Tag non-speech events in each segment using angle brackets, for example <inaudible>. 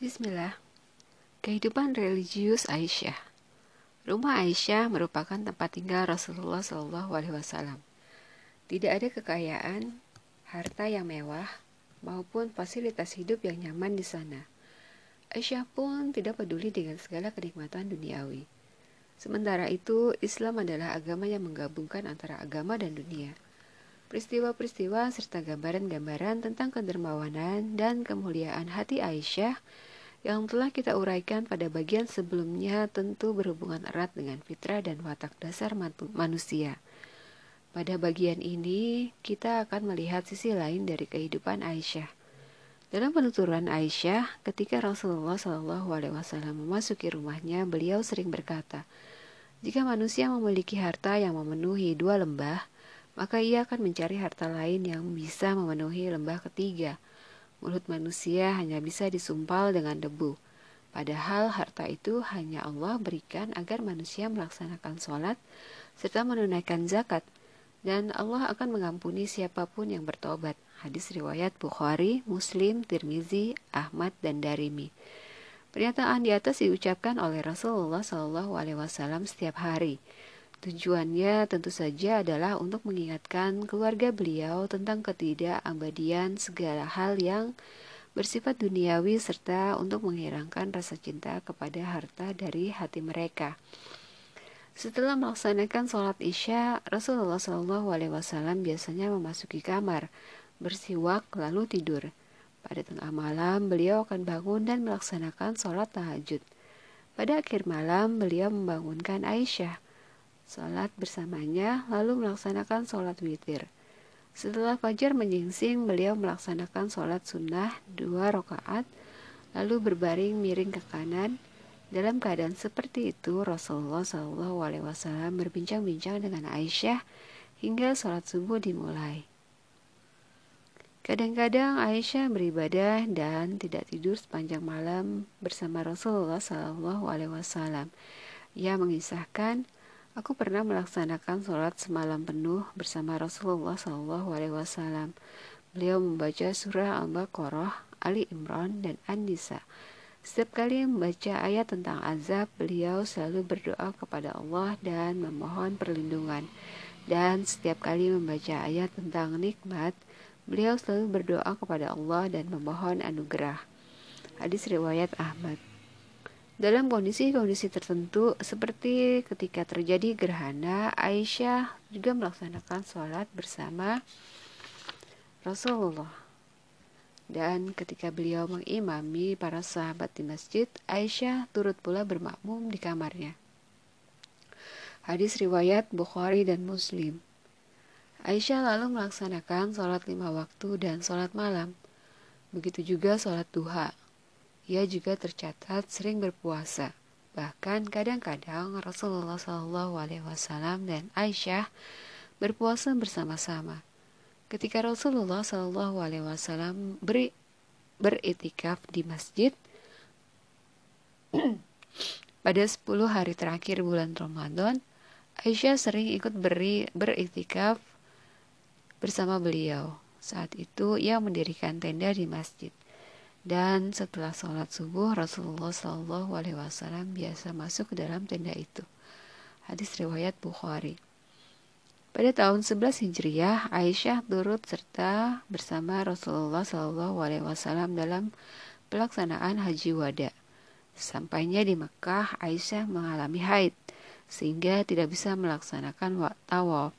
Bismillah. Kehidupan religius Aisyah. Rumah Aisyah merupakan tempat tinggal Rasulullah Wasallam. Tidak ada kekayaan, harta yang mewah, maupun fasilitas hidup yang nyaman di sana. Aisyah pun tidak peduli dengan segala kenikmatan duniawi. Sementara itu, Islam adalah agama yang menggabungkan antara agama dan dunia. Peristiwa-peristiwa serta gambaran-gambaran tentang kedermawanan dan kemuliaan hati Aisyah yang telah kita uraikan pada bagian sebelumnya tentu berhubungan erat dengan fitrah dan watak dasar manusia. Pada bagian ini, kita akan melihat sisi lain dari kehidupan Aisyah. Dalam penuturan Aisyah, ketika Rasulullah Wasallam memasuki rumahnya, beliau sering berkata, "Jika manusia memiliki harta yang memenuhi dua lembah, maka ia akan mencari harta lain yang bisa memenuhi lembah ketiga." Mulut manusia hanya bisa disumpal dengan debu. Padahal harta itu hanya Allah berikan agar manusia melaksanakan sholat serta menunaikan zakat. Dan Allah akan mengampuni siapa pun yang bertobat. Hadis riwayat Bukhari, Muslim, Tirmizi, Ahmad, dan Darimi. Pernyataan di atas diucapkan oleh Rasulullah SAW setiap hari. Tujuannya tentu saja adalah untuk mengingatkan keluarga beliau tentang ketidakabadian segala hal yang bersifat duniawi serta untuk menghilangkan rasa cinta kepada harta dari hati mereka. Setelah melaksanakan sholat isya, Rasulullah SAW biasanya memasuki kamar, bersiwak lalu tidur. Pada tengah malam, beliau akan bangun dan melaksanakan sholat tahajud. Pada akhir malam, beliau membangunkan Aisyah Salat bersamanya, lalu melaksanakan sholat witir. Setelah fajar menyingsing, beliau melaksanakan sholat sunnah dua rakaat, lalu berbaring miring ke kanan. Dalam keadaan seperti itu, Rasulullah SAW berbincang-bincang dengan Aisyah hingga sholat subuh dimulai. Kadang-kadang Aisyah beribadah dan tidak tidur sepanjang malam bersama Rasulullah SAW. Ia mengisahkan, Aku pernah melaksanakan sholat semalam penuh bersama Rasulullah SAW. Beliau membaca surah Al-Baqarah, Ali Imran, dan An-Nisa. Setiap kali membaca ayat tentang azab, beliau selalu berdoa kepada Allah dan memohon perlindungan. Dan setiap kali membaca ayat tentang nikmat, beliau selalu berdoa kepada Allah dan memohon anugerah. Hadis riwayat Ahmad. Dalam kondisi-kondisi tertentu seperti ketika terjadi gerhana, Aisyah juga melaksanakan sholat bersama Rasulullah. Dan ketika beliau mengimami para sahabat di masjid, Aisyah turut pula bermakmum di kamarnya. Hadis riwayat Bukhari dan Muslim. Aisyah lalu melaksanakan sholat lima waktu dan sholat malam. Begitu juga sholat duha. Ia juga tercatat sering berpuasa. Bahkan kadang-kadang Rasulullah Shallallahu Alaihi Wasallam dan Aisyah berpuasa bersama-sama. Ketika Rasulullah Shallallahu Alaihi Wasallam beri beritikaf di masjid <clears throat> pada 10 hari terakhir bulan Ramadan, Aisyah sering ikut beri beritikaf bersama beliau. Saat itu ia mendirikan tenda di masjid. Dan setelah sholat subuh, Rasulullah Shallallahu Alaihi Wasallam biasa masuk ke dalam tenda itu. Hadis riwayat Bukhari. Pada tahun 11 Hijriah, Aisyah turut serta bersama Rasulullah Shallallahu Alaihi Wasallam dalam pelaksanaan haji wada. Sampainya di Mekah, Aisyah mengalami haid sehingga tidak bisa melaksanakan tawaf.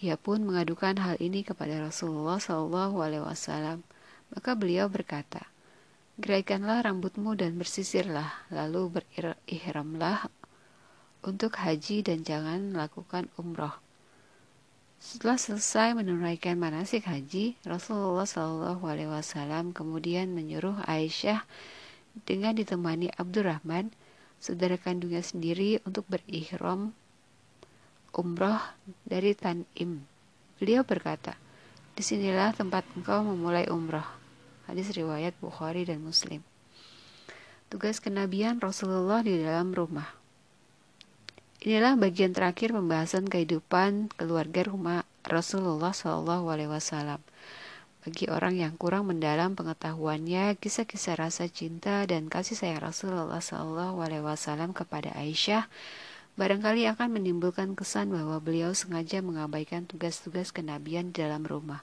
Ia pun mengadukan hal ini kepada Rasulullah Shallallahu Alaihi Wasallam. Maka beliau berkata, Geraikanlah rambutmu dan bersisirlah, lalu berihramlah untuk haji dan jangan melakukan umroh. Setelah selesai menunaikan manasik haji, Rasulullah Shallallahu Alaihi Wasallam kemudian menyuruh Aisyah dengan ditemani Abdurrahman, saudara kandungnya sendiri, untuk berihram umroh dari Tanim. Beliau berkata, Di sinilah tempat engkau memulai umroh. Hadis riwayat Bukhari dan Muslim. Tugas kenabian Rasulullah di dalam rumah. Inilah bagian terakhir pembahasan kehidupan keluarga rumah Rasulullah Wasallam. bagi orang yang kurang mendalam pengetahuannya kisah-kisah rasa cinta dan kasih sayang Rasulullah SAW kepada Aisyah barangkali akan menimbulkan kesan bahwa beliau sengaja mengabaikan tugas-tugas kenabian di dalam rumah.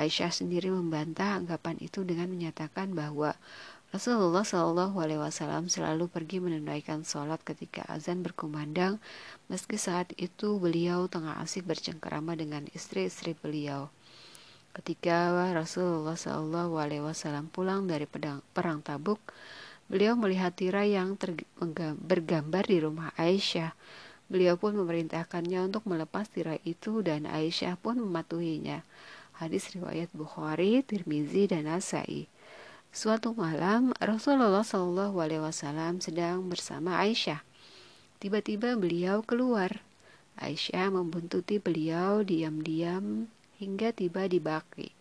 Aisyah sendiri membantah anggapan itu dengan menyatakan bahwa Rasulullah Shallallahu Alaihi Wasallam selalu pergi menunaikan sholat ketika azan berkumandang, meski saat itu beliau tengah asik bercengkerama dengan istri-istri beliau. Ketika Rasulullah Shallallahu Alaihi Wasallam pulang dari pedang, perang Tabuk, beliau melihat tirai yang bergambar di rumah Aisyah. Beliau pun memerintahkannya untuk melepas tirai itu dan Aisyah pun mematuhinya. Hadis riwayat Bukhari, Tirmizi, dan Nasai. Suatu malam, Rasulullah Shallallahu Alaihi Wasallam sedang bersama Aisyah. Tiba-tiba beliau keluar. Aisyah membuntuti beliau diam-diam hingga tiba di Baki.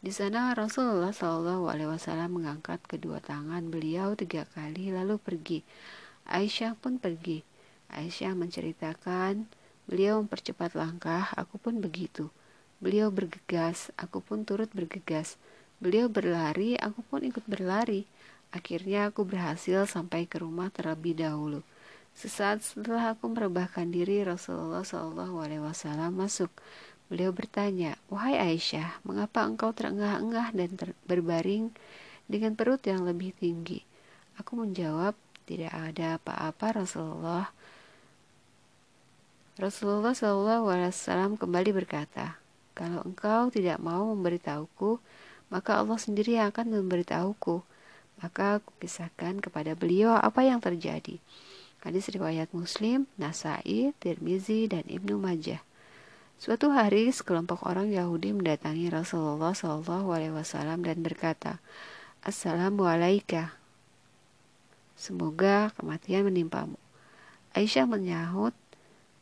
Di sana Rasulullah Shallallahu Alaihi Wasallam mengangkat kedua tangan beliau tiga kali lalu pergi. Aisyah pun pergi. Aisyah menceritakan, beliau mempercepat langkah, aku pun begitu. Beliau bergegas, aku pun turut bergegas. Beliau berlari, aku pun ikut berlari. Akhirnya aku berhasil sampai ke rumah terlebih dahulu. Sesaat setelah aku merebahkan diri, Rasulullah Wasallam masuk. Beliau bertanya, wahai Aisyah, mengapa engkau terengah-engah dan ter berbaring dengan perut yang lebih tinggi? Aku menjawab, tidak ada apa-apa Rasulullah. Rasulullah Alaihi Wasallam kembali berkata, kalau engkau tidak mau memberitahuku, maka Allah sendiri yang akan memberitahuku. Maka aku kisahkan kepada beliau apa yang terjadi. Hadis riwayat Muslim, Nasai, Tirmizi, dan Ibnu Majah. Suatu hari sekelompok orang Yahudi mendatangi Rasulullah Wasallam dan berkata, Assalamualaikum. Semoga kematian menimpamu. Aisyah menyahut,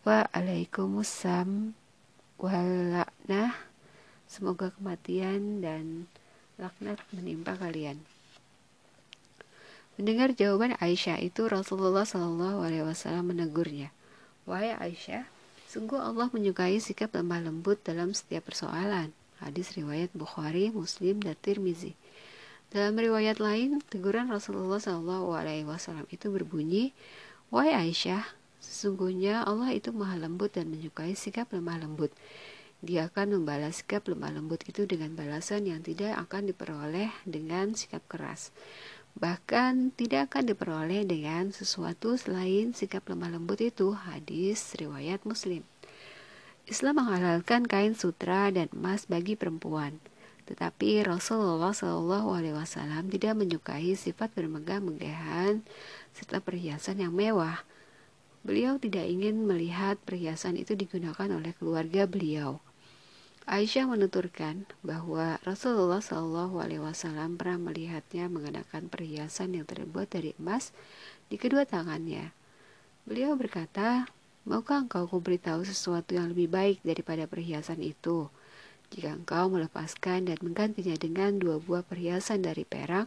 Waalaikumsalam walaknah. Semoga kematian dan laknat menimpa kalian. Mendengar jawaban Aisyah itu, Rasulullah Shallallahu Alaihi Wasallam menegurnya, wahai Aisyah, sungguh Allah menyukai sikap lemah lembut dalam setiap persoalan. Hadis riwayat Bukhari, Muslim, dan Tirmizi. Dalam riwayat lain, teguran Rasulullah Wasallam itu berbunyi, wahai Aisyah, sesungguhnya Allah itu maha lembut dan menyukai sikap lemah lembut. Dia akan membalas sikap lemah lembut itu dengan balasan yang tidak akan diperoleh dengan sikap keras. Bahkan tidak akan diperoleh dengan sesuatu selain sikap lemah lembut itu. Hadis riwayat Muslim. Islam menghalalkan kain sutra dan emas bagi perempuan. Tetapi Rasulullah Wasallam tidak menyukai sifat bermegah-megahan serta perhiasan yang mewah. Beliau tidak ingin melihat perhiasan itu digunakan oleh keluarga beliau. Aisyah menuturkan bahwa Rasulullah Shallallahu Alaihi Wasallam pernah melihatnya mengenakan perhiasan yang terbuat dari emas di kedua tangannya. Beliau berkata, Maukah engkau kuberitahu sesuatu yang lebih baik daripada perhiasan itu? Jika engkau melepaskan dan menggantinya dengan dua buah perhiasan dari perak,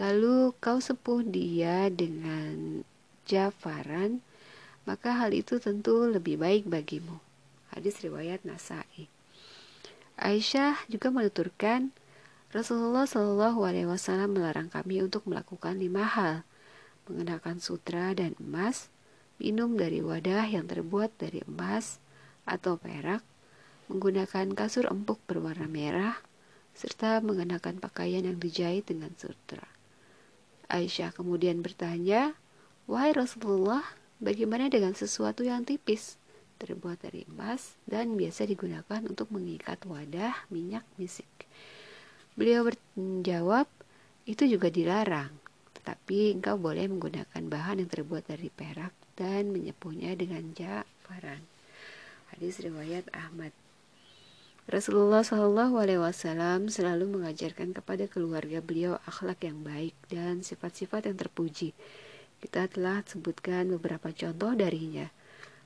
lalu kau sepuh dia dengan jafaran, maka hal itu tentu lebih baik bagimu. Hadis riwayat Nasai. Aisyah juga menuturkan, Rasulullah Shallallahu Alaihi Wasallam melarang kami untuk melakukan lima hal: mengenakan sutra dan emas, minum dari wadah yang terbuat dari emas atau perak, menggunakan kasur empuk berwarna merah, serta mengenakan pakaian yang dijahit dengan sutra. Aisyah kemudian bertanya, "Wahai Rasulullah, bagaimana dengan sesuatu yang tipis?" terbuat dari emas dan biasa digunakan untuk mengikat wadah minyak misik. Beliau menjawab, itu juga dilarang, tetapi engkau boleh menggunakan bahan yang terbuat dari perak dan menyepuhnya dengan jafaran. Hadis riwayat Ahmad. Rasulullah Shallallahu Alaihi Wasallam selalu mengajarkan kepada keluarga beliau akhlak yang baik dan sifat-sifat yang terpuji. Kita telah sebutkan beberapa contoh darinya.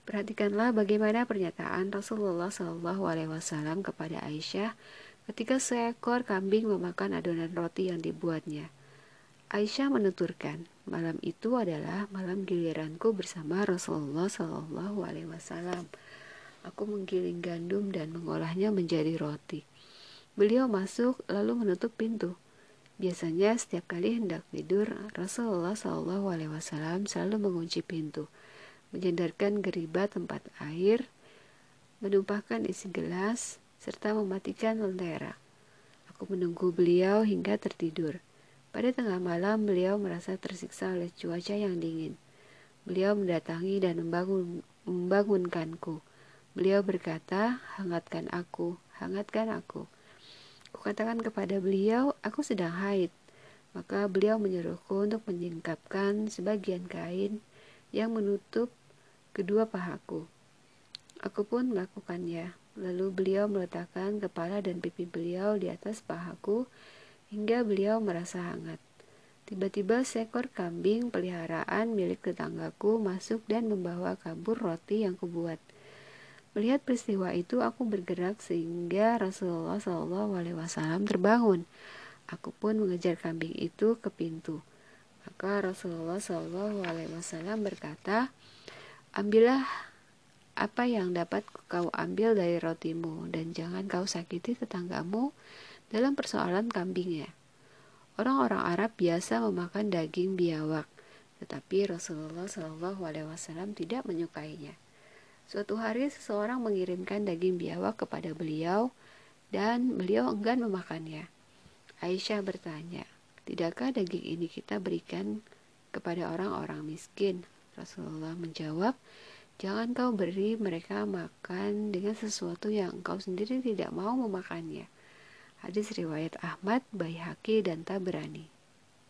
Perhatikanlah bagaimana pernyataan Rasulullah Shallallahu Alaihi Wasallam kepada Aisyah ketika seekor kambing memakan adonan roti yang dibuatnya. Aisyah menuturkan, malam itu adalah malam giliranku bersama Rasulullah Shallallahu Alaihi Wasallam. Aku menggiling gandum dan mengolahnya menjadi roti. Beliau masuk lalu menutup pintu. Biasanya setiap kali hendak tidur, Rasulullah Shallallahu Alaihi Wasallam selalu mengunci pintu, menyandarkan geriba tempat air, menumpahkan isi gelas, serta mematikan lentera. Aku menunggu beliau hingga tertidur. Pada tengah malam, beliau merasa tersiksa oleh cuaca yang dingin. Beliau mendatangi dan membangun, membangunkanku. Beliau berkata, hangatkan aku, hangatkan aku. Kukatakan kepada beliau, aku sedang haid. Maka beliau menyuruhku untuk menyingkapkan sebagian kain yang menutup kedua pahaku. Aku pun melakukannya. Lalu beliau meletakkan kepala dan pipi beliau di atas pahaku hingga beliau merasa hangat. Tiba-tiba seekor kambing peliharaan milik tetanggaku masuk dan membawa kabur roti yang kubuat. Melihat peristiwa itu, aku bergerak sehingga Rasulullah Wasallam terbangun. Aku pun mengejar kambing itu ke pintu. Maka Rasulullah Wasallam berkata, ambillah apa yang dapat kau ambil dari rotimu dan jangan kau sakiti tetanggamu dalam persoalan kambingnya. Orang-orang Arab biasa memakan daging biawak, tetapi Rasulullah Wasallam tidak menyukainya. Suatu hari seseorang mengirimkan daging biawak kepada beliau dan beliau enggan memakannya. Aisyah bertanya, "Tidakkah daging ini kita berikan kepada orang-orang miskin?" Rasulullah menjawab, "Jangan kau beri mereka makan dengan sesuatu yang engkau sendiri tidak mau memakannya." Hadis riwayat Ahmad, Baihaqi, dan Tabrani.